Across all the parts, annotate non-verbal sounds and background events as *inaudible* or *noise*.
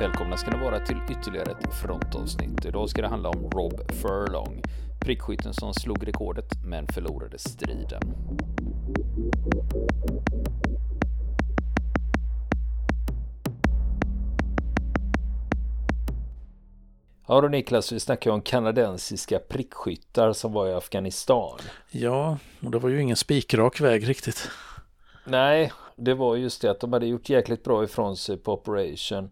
Välkomna ska ni vara till ytterligare ett frontavsnitt. Idag ska det handla om Rob Furlong, prickskytten som slog rekordet men förlorade striden. Ja då Niklas, vi snackar om kanadensiska prickskyttar som var i Afghanistan. Ja, och det var ju ingen spikrak väg riktigt. Nej, det var just det att de hade gjort jäkligt bra ifrån sig på Operation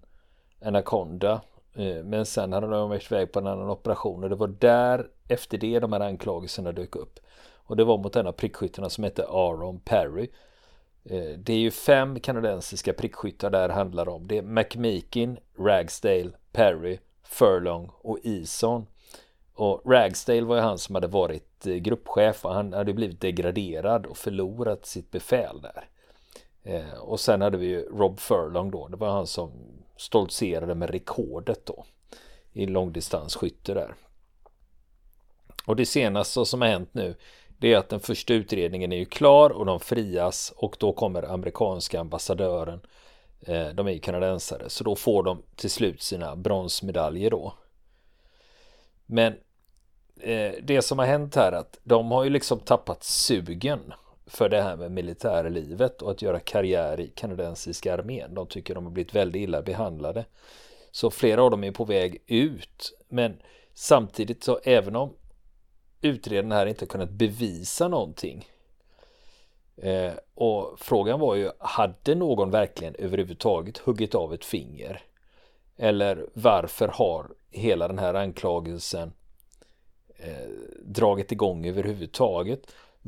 Anaconda. Eh, men sen hade de varit iväg på en annan operation och det var där efter det de här anklagelserna dök upp. Och det var mot en av prickskyttarna som hette Aaron Perry. Eh, det är ju fem kanadensiska prickskyttar där handlar om. Det är McMeekin, Ragsdale, Perry, Furlong och Eason. Och Ragsdale var ju han som hade varit eh, gruppchef och han hade blivit degraderad och förlorat sitt befäl där. Och sen hade vi ju Rob Furlong då, det var han som stoltserade med rekordet då i långdistansskytte där. Och det senaste som har hänt nu det är att den första utredningen är ju klar och de frias och då kommer amerikanska ambassadören eh, de är ju kanadensare så då får de till slut sina bronsmedaljer då. Men eh, det som har hänt här att de har ju liksom tappat sugen för det här med militärlivet och att göra karriär i kanadensiska armén. De tycker de har blivit väldigt illa behandlade. Så flera av dem är på väg ut. Men samtidigt så även om utredarna här inte kunnat bevisa någonting. Eh, och frågan var ju, hade någon verkligen överhuvudtaget huggit av ett finger? Eller varför har hela den här anklagelsen eh, dragit igång överhuvudtaget?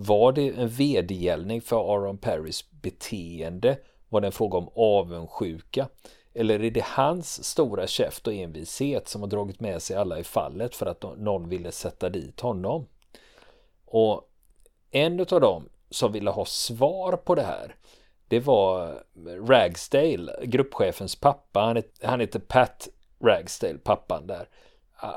Var det en vedergällning för Aaron Perrys beteende? Var det en fråga om avundsjuka? Eller är det hans stora käft och envishet som har dragit med sig alla i fallet för att någon ville sätta dit honom? Och en av dem som ville ha svar på det här det var Ragsdale, gruppchefens pappa. Han, heter, han heter Pat Ragsdale, pappan där.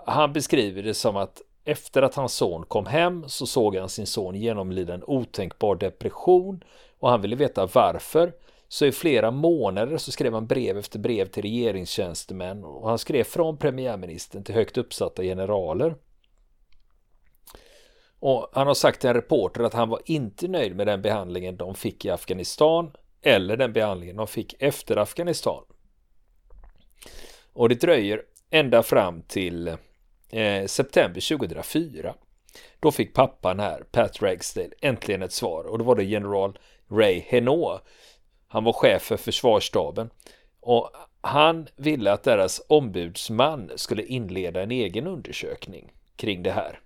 Han beskriver det som att efter att hans son kom hem så såg han sin son genomlida en otänkbar depression och han ville veta varför. Så i flera månader så skrev han brev efter brev till regeringstjänstemän och han skrev från premiärministern till högt uppsatta generaler. Och han har sagt till en reporter att han var inte nöjd med den behandlingen de fick i Afghanistan eller den behandlingen de fick efter Afghanistan. Och det dröjer ända fram till eh, september 2004. Då fick pappan här, Pat Ragsdale, äntligen ett svar och då var det general Ray Heno. Han var chef för försvarsstaben och han ville att deras ombudsman skulle inleda en egen undersökning kring det här.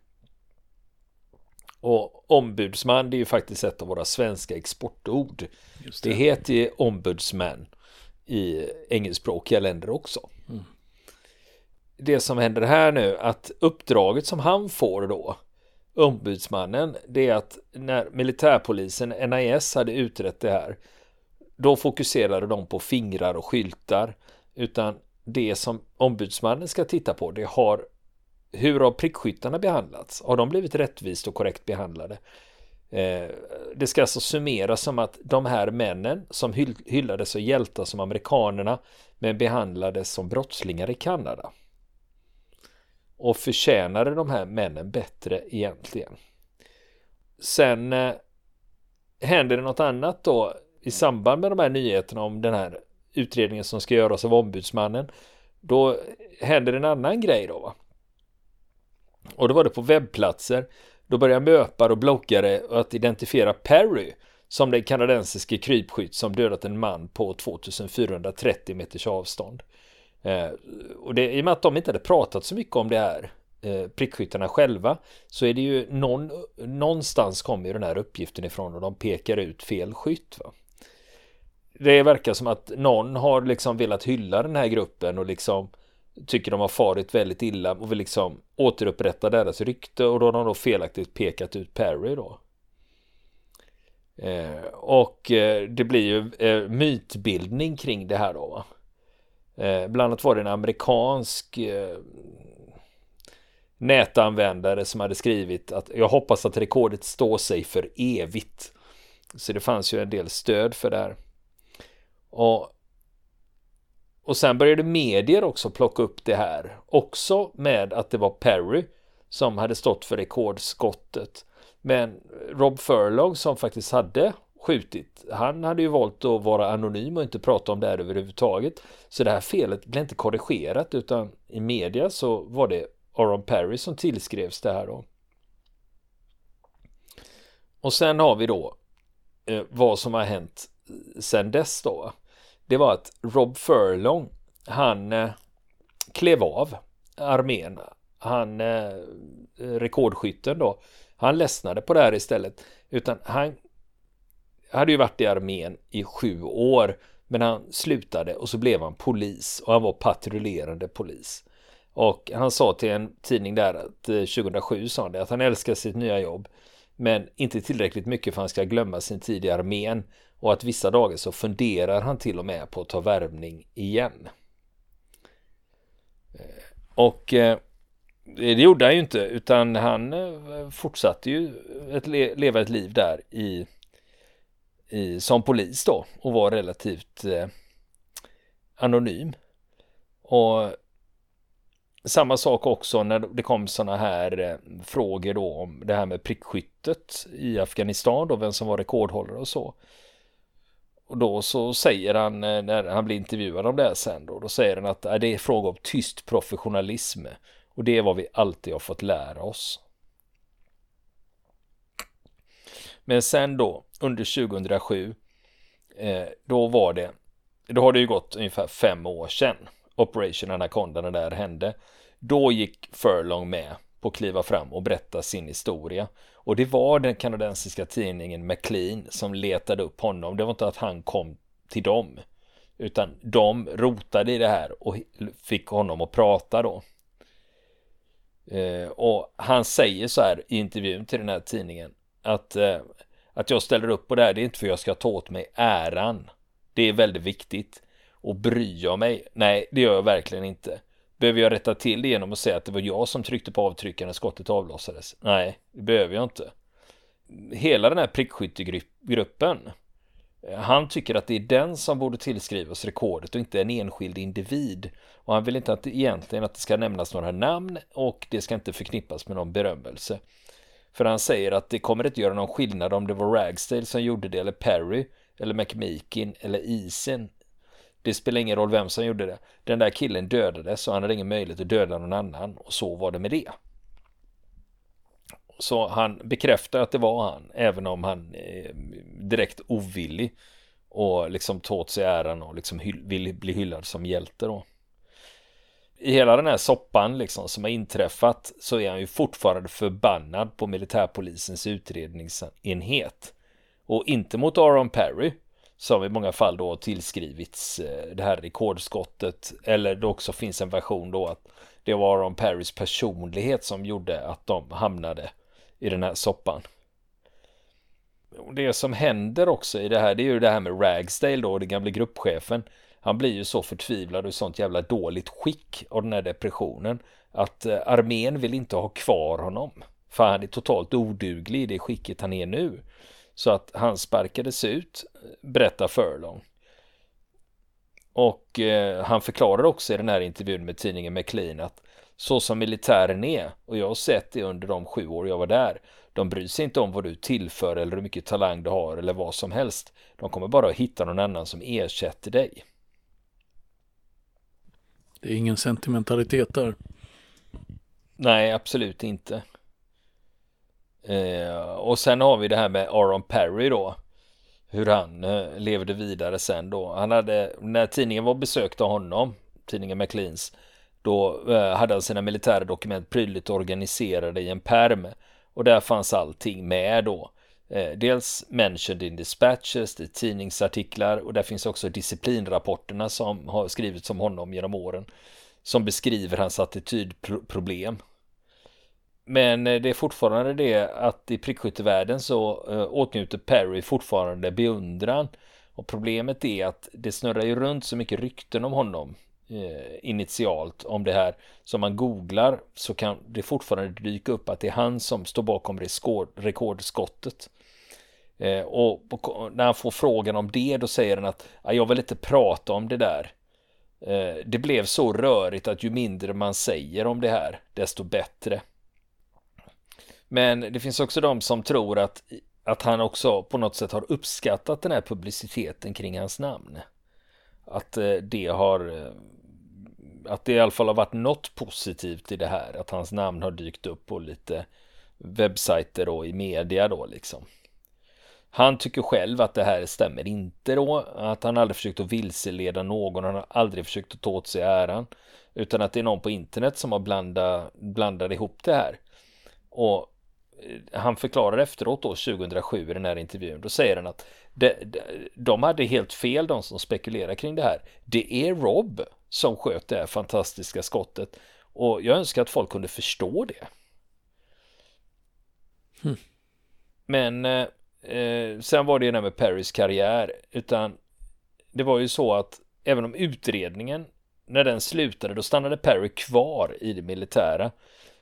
Och ombudsman det är ju faktiskt ett av våra svenska exportord. Det. det. heter ju ombudsman i engelskspråkiga länder också. Mm det som händer här nu att uppdraget som han får då ombudsmannen det är att när militärpolisen NIS hade utrett det här då fokuserade de på fingrar och skyltar utan det som ombudsmannen ska titta på det har hur har prickskyttarna behandlats? Har de blivit rättvist och korrekt behandlade? Eh, det ska alltså summeras som att de här männen som hyllades och hjältar som amerikanerna men behandlades som brottslingar i Kanada. Och förtjänade de här männen bättre egentligen? Sen eh, händer det något annat då i samband med de här nyheterna om den här utredningen som ska göras av ombudsmannen. Då händer en annan grej då. Va? Och då var det på webbplatser. Då börjar möpare och bloggare att identifiera Perry som den kanadensiske krypskytt som dödat en man på 2430 meters avstånd. Eh, och det, i och med att de inte hade pratat så mycket om det här eh, prickskyttarna själva så är det ju någon, någonstans kommer ju den här uppgiften ifrån och de pekar ut fel skytt. Va? Det verkar som att någon har liksom velat hylla den här gruppen och liksom tycker de har farit väldigt illa och vill liksom återupprätta deras rykte och då har de då felaktigt pekat ut Perry då. Eh, och eh, det blir ju eh, mytbildning kring det här då. Va? Eh, bland annat var det en amerikansk eh, nätanvändare som hade skrivit att jag hoppas att rekordet står sig för evigt. Så det fanns ju en del stöd för det här. Och, och sen började medier också plocka upp det här. Också med att det var Perry som hade stått för rekordskottet. Men Rob Furlong som faktiskt hade skjutit, han hade ju valt att vara anonym och inte prata om det här överhuvudtaget. Så det här felet blev inte korrigerat utan i media så var det Aaron Perry som tillskrevs det här då. Och sen har vi då eh, vad som har hänt eh, sen dess då. Det var att Rob Furlong, han eh, klev av armén. Han, eh, eh rekordskytten då, han ledsnade på det här istället. Utan han hade ju varit i armén i sju år. Men han slutade och så blev han polis och han var patrullerande polis. Och han sa till en tidning där att eh, 2007 sa han det, att han älskar sitt nya jobb. Men inte tillräckligt mycket för att han ska glömma sin tid i armén. Och att vissa dagar så funderar han till och med på att ta värvning igen. Eh, och eh, det gjorde han ju inte utan han fortsatte ju att leva ett liv där i, i som polis då och var relativt eh, anonym. Och samma sak också när det kom sådana här eh, frågor då om det här med prickskyttet i Afghanistan då, vem som var rekordhållare och så. Och då så säger han eh, när han blir intervjuad om det här sen då, då säger han att äh, det är fråga om tyst professionalism och det är vad vi alltid har fått lära oss. Men sen då under 2007 eh, då var det då har det ju gått ungefär fem år sedan Operation Anaconda när det där hände. Då gick Furlong med på att kliva fram och berätta sin historia. Och det var den kanadensiska tidningen McLean som letade upp honom. Det var inte att han kom till dem. Utan de rotade i det här och fick honom att prata då. Eh, och han säger så här i intervjun till den här tidningen att, eh, att jag ställer upp på det här, det är inte för att jag ska ta åt mig äran. Det är väldigt viktigt. Och bryr jag mig? Nej, det gör jag verkligen inte. Behöver jag rätta till det genom att säga att det var jag som tryckte på avtryckaren när skottet avlossades? Nej, det behöver jag inte. Hela den här prickskyttegruppen han tycker att det är den som borde tillskrivas rekordet och inte en enskild individ. Och han vill inte att det, egentligen att det ska nämnas några namn och det ska inte förknippas med någon berömmelse. För han säger att det kommer inte göra någon skillnad om det var Ragsdale som gjorde det eller Perry eller McMeekin eller Isen det spelar ingen roll vem som gjorde det. Den där killen dödades så han hade ingen möjlighet att döda någon annan och så var det med det. Så han bekräftar att det var han, även om han är direkt ovillig och liksom ta åt sig äran och liksom vill bli hyllad som hjälte då. I hela den här soppan liksom som har inträffat så är han ju fortfarande förbannad på militärpolisens utredningsenhet. Och inte mot Aaron Perry som i många fall då tillskrivits eh, det här rekordskottet eller det också finns en version då att det var Aaron Perrys personlighet som gjorde att de hamnade i den här soppan. Det som händer också i det här det är ju det här med Ragsdale då, den gamle gruppchefen. Han blir ju så förtvivlad och i sånt jävla dåligt skick av den här depressionen att eh, armén vill inte ha kvar honom. För han är totalt oduglig i det skicket han är nu. Så att han sparkades ut, eh, berättar Furlong. Och eh, han förklarar också i den här intervjun med tidningen McLean att så som militären är, och jag har sett det under de sju år jag var där, de bryr sig inte om vad du tillför eller hur mycket talang du har eller vad som helst. De kommer bara att hitta någon annan som ersätter dig. Det är ingen sentimentalitet där. Nej, absolut inte. Eh, och sen har vi det här med Aaron Perry då. Hur han eh, levde vidare sen då. Han hade, när tidningen var besökt av honom, tidningen McLeans, då eh, hade han sina militära dokument prydligt organiserade i en perm. Och där fanns allting med då. Eh, dels mentioned in dispatches, det är tidningsartiklar och där finns också disciplinrapporterna som har skrivits om honom genom åren. Som beskriver hans attitydproblem men eh, det är fortfarande det att i prickskyttevärlden så eh, åtnjuter Perry fortfarande beundran. Och problemet är att det snurrar ju runt så mycket rykten om honom initialt om det här. Så om man googlar så kan det fortfarande dyka upp att det är han som står bakom rekordskottet. Eh, och när han får frågan om det då säger han att jag vill inte prata om det där. Eh, det blev så rörigt att ju mindre man säger om det här, desto bättre. Men det finns också de som tror att, att han också på något sätt har uppskattat den här publiciteten kring hans namn. Att eh, det har eh, att det i alla fall har varit något positivt i det här. Att hans namn har dykt upp på lite webbsajter och i media då liksom. Han tycker själv att det här stämmer inte då, att han aldrig försökt att vilseleda någon, han har aldrig försökt att ta åt sig äran, utan att det är någon på internet som har blandat, blandat ihop det här. Och eh, han förklarar efteråt då 2007 i den här intervjun, då säger han att de, de, de hade helt fel de som spekulerar kring det här. Det är Rob som sköt det här fantastiska skottet och jag önskar att folk kunde förstå det. Hmm. Men eh, sen var det ju det med Perrys karriär, utan det var ju så att även om utredningen, när den slutade, då stannade Perry kvar i det militära.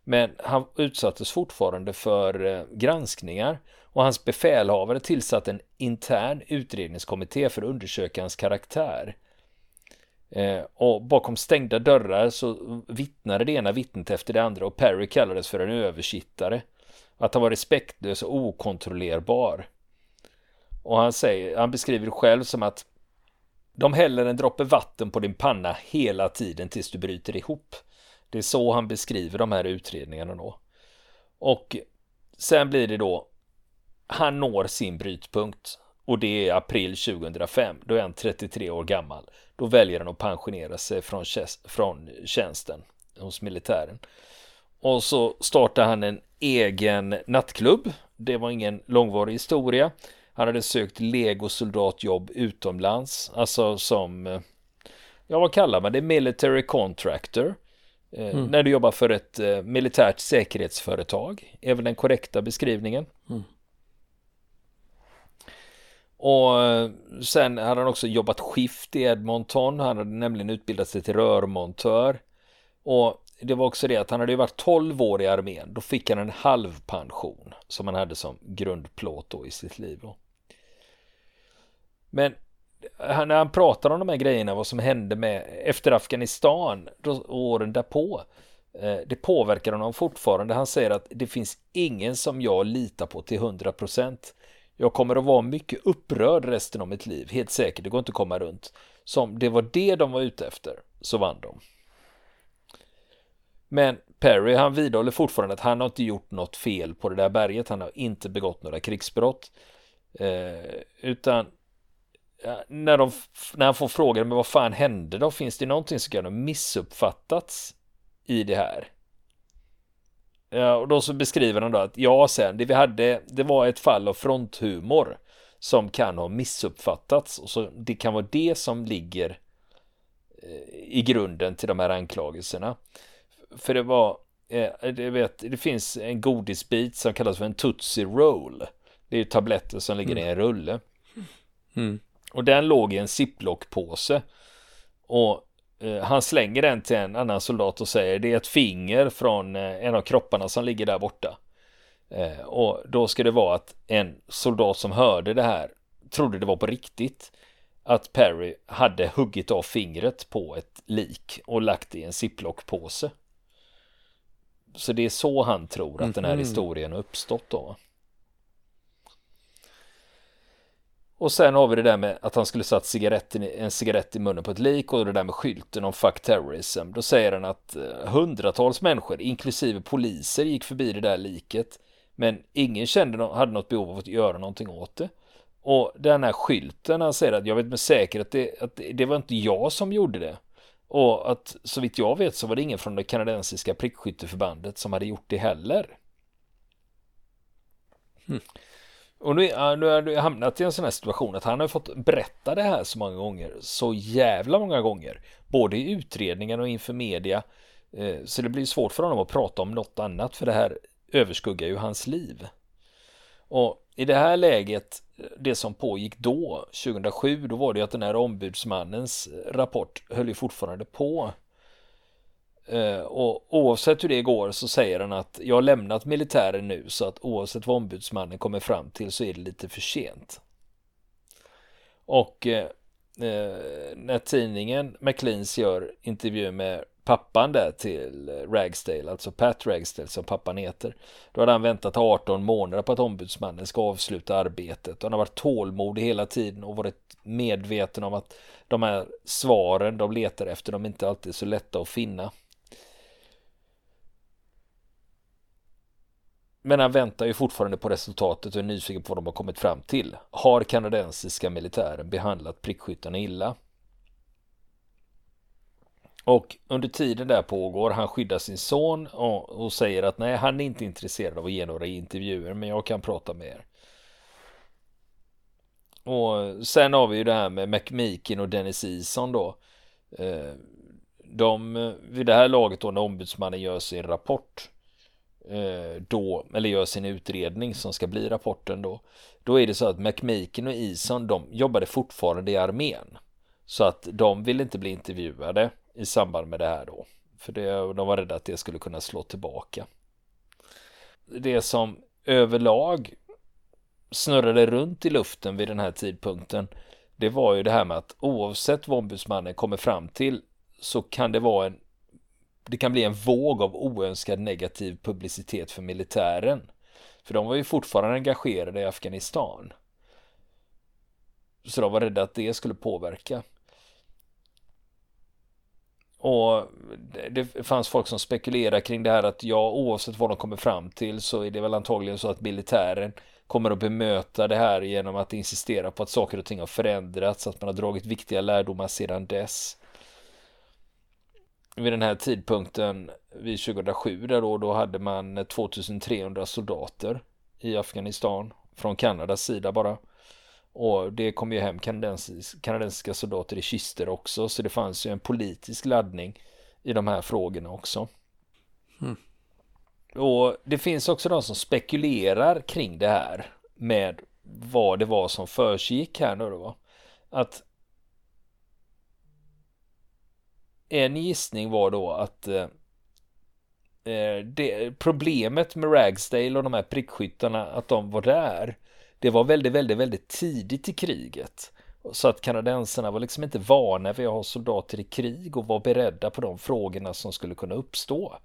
Men han utsattes fortfarande för eh, granskningar och hans befälhavare tillsatte en intern utredningskommitté för att undersöka hans karaktär. Eh, och bakom stängda dörrar så vittnade det ena vittnet efter det andra och Perry kallades för en översittare. Att han var respektlös och okontrollerbar. Och han, säger, han beskriver det själv som att de häller en droppe vatten på din panna hela tiden tills du bryter ihop. Det är så han beskriver de här utredningarna då. Och sen blir det då, han når sin brytpunkt och det är april 2005. Då är han 33 år gammal. Då väljer han att pensionera sig från, från tjänsten hos militären. Och så startar han en egen nattklubb. Det var ingen långvarig historia. Han hade sökt legosoldatjobb utomlands, alltså som, eh, ja vad kallar man det, military contractor. Eh, mm. När du jobbar för ett eh, militärt säkerhetsföretag, är väl den korrekta beskrivningen. Mm. Och sen hade han också jobbat skift i Edmonton, han hade nämligen utbildat sig till rörmontör. Och det var också det att han hade ju varit 12 år i armén, då fick han en halvpension som han hade som grundplåt då i sitt liv. Då. Men när han pratar om de här grejerna, vad som hände med efter Afghanistan och åren därpå. Eh, det påverkar honom fortfarande. Han säger att det finns ingen som jag litar på till 100%. Jag kommer att vara mycket upprörd resten av mitt liv, helt säkert. Det går inte att komma runt. Som det var det de var ute efter, så vann de. Men Perry, han vidhåller fortfarande att han har inte gjort något fel på det där berget. Han har inte begått några krigsbrott. Eh, utan när, de, när han får frågan, men vad fan hände då? Finns det någonting som kan ha missuppfattats i det här? Ja, och då så beskriver han då att ja, sen det vi hade, det var ett fall av fronthumor som kan ha missuppfattats och så det kan vara det som ligger eh, i grunden till de här anklagelserna. För det var, eh, det, vet, det finns en godisbit som kallas för en Tootsie Roll. Det är tabletter som ligger mm. i en rulle. Mm. Och den låg i en ziplock-påse. Och eh, han slänger den till en annan soldat och säger det är ett finger från eh, en av kropparna som ligger där borta. Eh, och då ska det vara att en soldat som hörde det här trodde det var på riktigt. Att Perry hade huggit av fingret på ett lik och lagt det i en ziplock-påse. Så det är så han tror att den här mhm. historien har uppstått då. Och sen har vi det där med att han skulle satt cigaretten, en cigarett i munnen på ett lik och det där med skylten om fuck terrorism. Då säger han att eh, hundratals människor, inklusive poliser, gick förbi det där liket. Men ingen kände, hade något behov av att göra någonting åt det. Och den här skylten, han säger att jag vet med säkerhet att det, att det var inte jag som gjorde det. Och att så vitt jag vet så var det ingen från det kanadensiska prickskytteförbandet som hade gjort det heller. Mm. Och nu, nu har du hamnat i en sån här situation att han har fått berätta det här så många gånger, så jävla många gånger, både i utredningen och inför media. Eh, så det blir svårt för honom att prata om något annat för det här överskuggar ju hans liv. Och i det här läget, det som pågick då, 2007, då var det ju att den här ombudsmannens rapport höll ju fortfarande på. Eh, och oavsett hur det går så säger han att jag har lämnat militären nu så att oavsett vad ombudsmannen kommer fram till så är det lite för sent. Och eh, eh när tidningen McLeans gör intervju med pappan där till Ragsdale, alltså Pat Ragsdale som pappan heter. Då hade han väntat 18 månader på att ombudsmannen ska avsluta arbetet. Han har varit tålmodig hela tiden och varit medveten om att de här svaren de letar efter, de är inte alltid så lätta att finna. Men han väntar ju fortfarande på resultatet och är nyfiken på vad de har kommit fram till. Har kanadensiska militären behandlat prickskyttarna illa? Och under tiden där pågår, han skyddar sin son och, och, säger att nej, han är inte intresserad av att ge några intervjuer, men jag kan prata med er. Och sen har vi ju det här med McMeekin och Dennis Ison då. Eh, de, vid det här laget då när ombudsmannen gör sin rapport eh, då, eller gör sin utredning som ska bli rapporten då, då är det så att McMeekin och Ison de jobbade fortfarande i armén. Så att de vill inte bli intervjuade i samband med det här då. För det, de var rädda att det skulle kunna slå tillbaka. Det som överlag snurrade runt i luften vid den här tidpunkten det var ju det här med att oavsett vad ombudsmannen kommer fram till så kan det vara en det kan bli en våg av oönskad negativ publicitet för militären. För de var ju fortfarande engagerade i Afghanistan. Så de var rädda att det skulle påverka. Och det fanns folk som spekulerade kring det här att ja, oavsett vad de kommer fram till så är det väl antagligen så att militären kommer att bemöta det här genom att insistera på att saker och ting har förändrats, att man har dragit viktiga lärdomar sedan dess vid den här tidpunkten vid 2007 där då, då hade man 2300 soldater i Afghanistan från Kanadas sida bara. Och det kom ju hem kanadensiska, kanadensiska soldater i kister också så det fanns ju en politisk laddning i de här frågorna också. Mm. Och det finns också de som spekulerar kring det här med vad det var som försiggick här nu då. Att en gissning var då att eh, eh, det, problemet med Ragsdale och de här prickskyttarna, att de var där, det var väldigt, väldigt, väldigt tidigt i kriget. Så att kanadensarna var liksom inte vana vid att ha soldater i krig och var beredda på de frågorna som skulle kunna uppstå.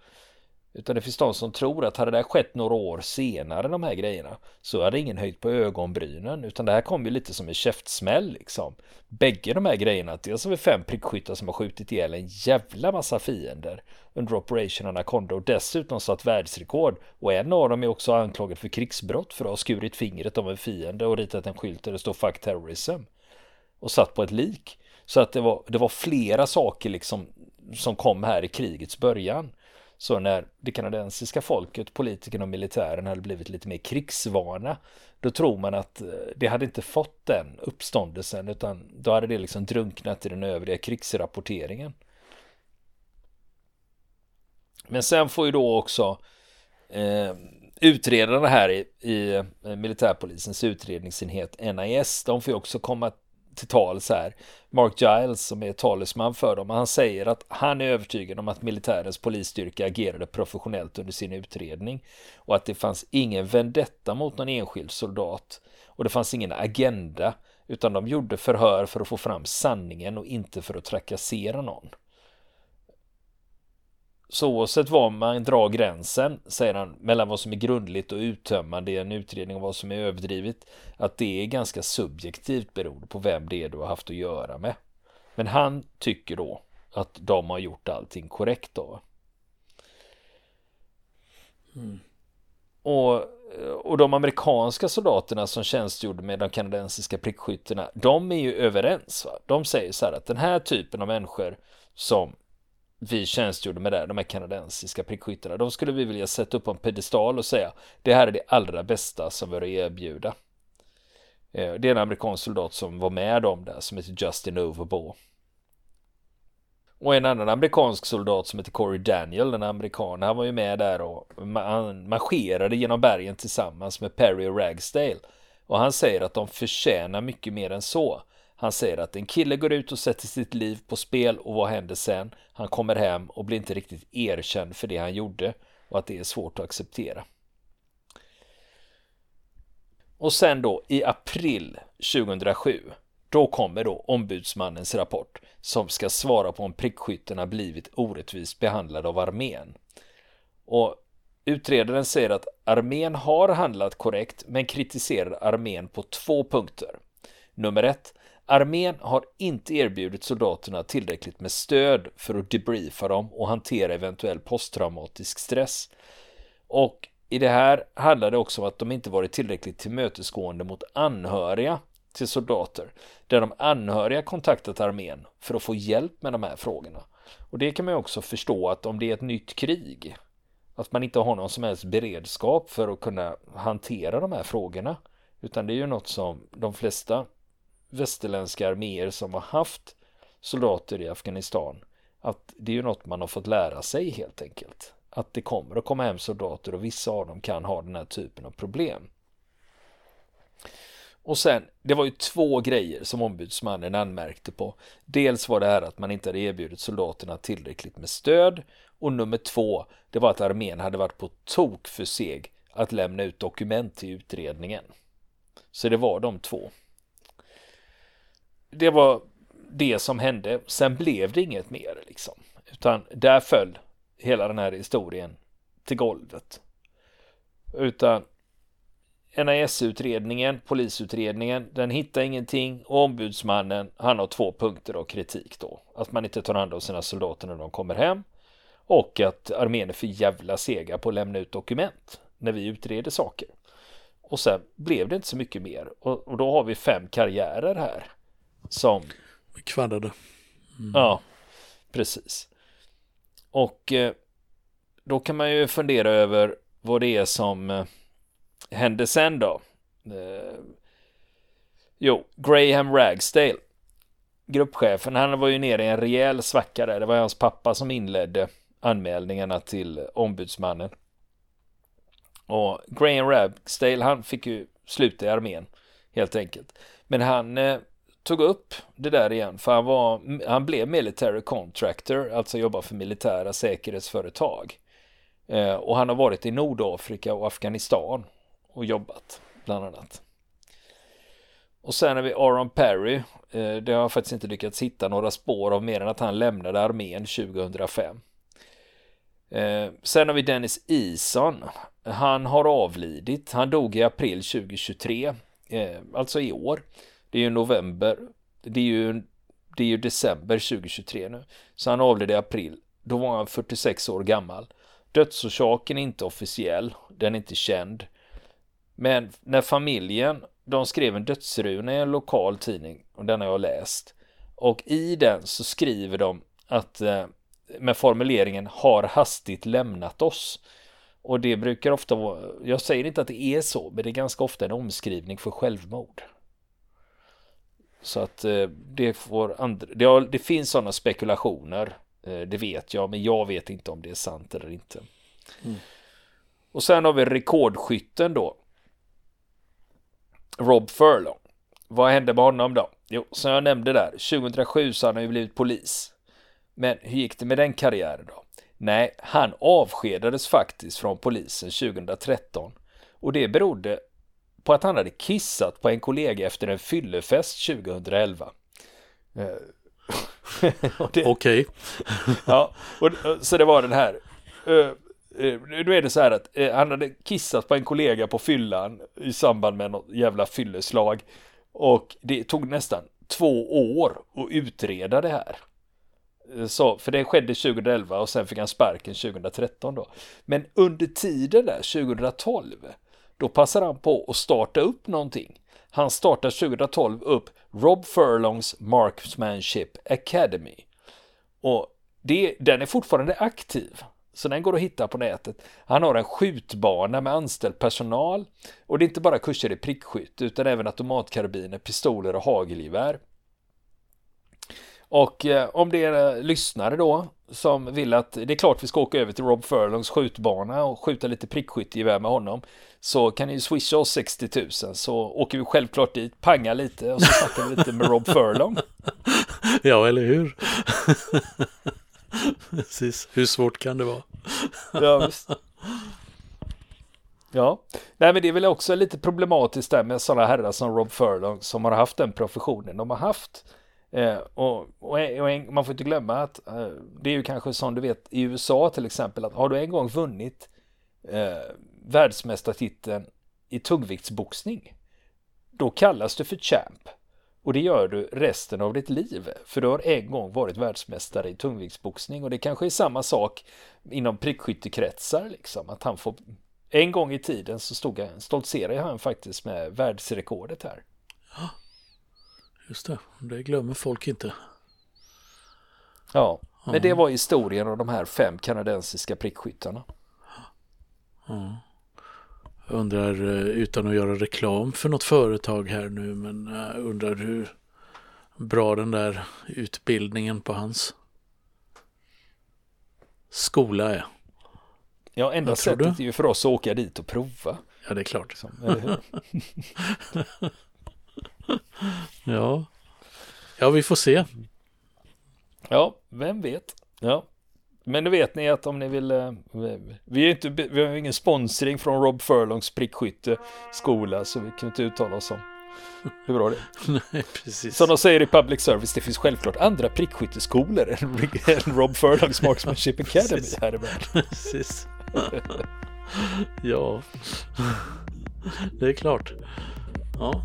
Utan det finns de som tror att hade det här skett några år senare de här grejerna så hade ingen höjt på ögonbrynen utan det här kom ju lite som en käftsmäll liksom. Bägge de här grejerna, dels har vi fem prickskyttar som har skjutit ihjäl en jävla massa fiender under Operation Anaconda och dessutom satt världsrekord och en av dem är också anklagad för krigsbrott för att ha skurit fingret av en fiende och ritat en skylt där det står Fuck Terrorism och satt på ett lik. Så att det var, det var flera saker liksom som kom här i krigets början. Så när det kanadensiska folket, politikerna och militären hade blivit lite mer krigsvana då tror man att eh, det hade inte fått den uppståndelsen utan då hade det liksom drunknat i den övriga krigsrapporteringen. Men sen får ju då också eh, utredarna här i, i eh, militärpolisens utredningsenhet NIS, de får ju också komma till tal så här. Mark Giles som är talesman för dem, han säger att han är övertygad om att militärens polisstyrka agerade professionellt under sin utredning och att det fanns ingen vendetta mot någon enskild soldat och det fanns ingen agenda utan de gjorde förhör för att få fram sanningen och inte för att trakassera någon. Så oavsett var man drar gränsen, säger han, mellan vad som är grundligt och uttömmande i en utredning och vad som är överdrivet, att det är ganska subjektivt beroende på vem det är du har haft att göra med. Men han tycker då att de har gjort allting korrekt då. Mm. Och, och de amerikanska soldaterna som tjänstgjorde med de kanadensiska prickskyttarna, de är ju överens. Va? De säger så här att den här typen av människor som vi tjänstgjorde med det, de här kanadensiska prickskyttarna. De skulle vi vilja sätta upp på en pedestal och säga det här är det allra bästa som vi har att erbjuda. Eh, det är en amerikansk soldat som var med dem där som heter Justin Overbaugh. Och en annan amerikansk soldat som heter Corey Daniel, Den amerikan, han var ju med där och han marscherade genom bergen tillsammans med Perry och Ragsdale. Och han säger att de förtjänar mycket mer än så. Han säger att en kille går ut och sätter sitt liv på spel och vad händer sen? Han kommer hem och blir inte riktigt erkänd för det han gjorde och att det är svårt att acceptera. Och sen då i april 2007 då kommer då ombudsmannens rapport som ska svara på om prickskyttarna blivit orättvist behandlade av armén. Och utredaren säger att armén har handlat korrekt men kritiserar armén på två punkter. Nummer ett, armén har inte erbjudit soldaterna tillräckligt med stöd för att debriefa dem och hantera eventuell posttraumatisk stress. Och i det här handlar det också om att de inte varit tillräckligt tillmötesgående mot anhöriga till soldater, där de anhöriga kontaktat armén för att få hjälp med de här frågorna. Och det kan man ju också förstå att om det är ett nytt krig, att man inte har någon som helst beredskap för att kunna hantera de här frågorna, utan det är ju något som de flesta västerländska arméer som har haft soldater i Afghanistan, att det är ju något man har fått lära sig helt enkelt. Att det kommer att komma hem soldater och vissa av dem kan ha den här typen av problem. Och sen, det var ju två grejer som ombudsmannen anmärkte på. Dels var det här att man inte hade erbjudit soldaterna tillräckligt med stöd och nummer två, det var att armén hade varit på tok för seg att lämna ut dokument till utredningen. Så det var de två. Det var det som hände. Sen blev det inget mer liksom, utan där föll hela den här historien till golvet. Utan NIS-utredningen, polisutredningen, den hittar ingenting och ombudsmannen, han har två punkter av kritik då. Att man inte tar hand om sina soldater när de kommer hem och att armén är för jävla sega på att lämna ut dokument när vi utreder saker. Och sen blev det inte så mycket mer och, och då har vi fem karriärer här som kvaddade. Mm. Ja, precis. Och eh, då kan man ju fundera över vad det är som eh, hände sen då? Eh, jo, Graham Ragsdale, gruppchefen, han var ju nere i en rejäl svacka där. Det var hans pappa som inledde anmälningarna till ombudsmannen. Och Graham Ragsdale, han fick ju sluta i armén helt enkelt. Men han eh, tog upp det där igen för han, var, han blev military contractor, alltså jobbar för militära säkerhetsföretag. Eh, och han har varit i Nordafrika och Afghanistan och jobbat bland annat. Och sen har vi Aaron Perry. Eh, det har jag faktiskt inte lyckats hitta några spår av mer än att han lämnade armén 2005. Eh, sen har vi Dennis Eason. Han har avlidit. Han dog i april 2023. Eh, alltså i år. Det är ju november. Det är ju, det är ju december 2023 nu. Så han avled i april. Då var han 46 år gammal. Dödsorsaken är inte officiell. Den är inte känd. Men när familjen, de skrev en dödsruna i en lokal tidning och den har jag läst. Och i den så skriver de att eh, med formuleringen har hastigt lämnat oss. Och det brukar ofta vara, jag säger inte att det är så, men det är ganska ofta en omskrivning för självmord. Så att eh, det får andra, det, har, det finns sådana spekulationer, eh, det vet jag, men jag vet inte om det är sant eller inte. Mm. Och sen har vi rekordskytten då. Rob Furlong. Vad hände med honom då? Jo, som jag nämnde där, 2007 så har han ju blivit polis. Men hur gick det med den karriären då? Nej, han avskedades faktiskt från polisen 2013 och det berodde på att han hade kissat på en kollega efter en fyllefest 2011. *laughs* Okej. Okay. ja, och, så det var den här. Eh, nu är det så här att eh, han hade kissat på en kollega på fyllan i samband med något jävla fylleslag. Och det tog nästan två år att utreda det här. Eh, så, för det skedde 2011 och sen fick han sparken 2013 då. Men under tiden där, 2012, då passar han på att starta upp någonting. Han startar 2012 upp Rob Furlongs Marksmanship Academy. Och det, den är fortfarande aktiv. Så den går att hitta på nätet. Han har en skjutbana med anställd personal och det är inte bara kurser i prickskytt utan även automatkarbiner, pistoler och hagelgevär. Och eh, om det är eh, lyssnare då som vill att det är klart vi ska åka över till Rob Furlongs skjutbana och skjuta lite prickskyttegevär med honom så kan ni ju swisha oss 60 000 så åker vi självklart dit, panga lite och så snackar vi lite med Rob Furlong. *laughs* ja, eller hur? *laughs* Precis, hur svårt kan det vara? ja, visst. Ja, nej men det är väl också lite problematiskt där med sådana herrar som Rob Furlong som har haft den professionen de har haft. Eh, och, och, och en, man får inte glömma att eh, det är ju kanske som du vet i USA till exempel att har du en gång vunnit eh, världsmästartiteln i tungviktsboxning då kallas du för champ. Och det gör du resten av ditt liv. För du har en gång varit världsmästare i tungviktsboxning. Och det kanske är samma sak inom prickskyttekretsar. Liksom, att han får... En gång i tiden så stod han, stoltserade han faktiskt med världsrekordet här. Just det, det glömmer folk inte. Ja, men det var historien om de här fem kanadensiska prickskyttarna. Jag undrar, eh, utan att göra reklam för något företag här nu, men jag undrar hur bra den där utbildningen på hans skola är. Ja, enda sättet du? är ju för oss att åka dit och prova. Ja, det är klart. Liksom, eller hur? *laughs* *laughs* Ja, ja vi får se. Ja, vem vet. Ja. Men nu vet ni att om ni vill, eh, vi, är inte, vi har ingen sponsring från Rob Furlongs prickskytteskola så vi kan inte uttala oss om hur bra det är. *laughs* Nej, precis. Som de säger i public service, det finns självklart andra prickskytteskolor än, *laughs* Rob Furlongs Marksmanship Academy Precis. här i världen. Precis. ja, det är klart. Ja,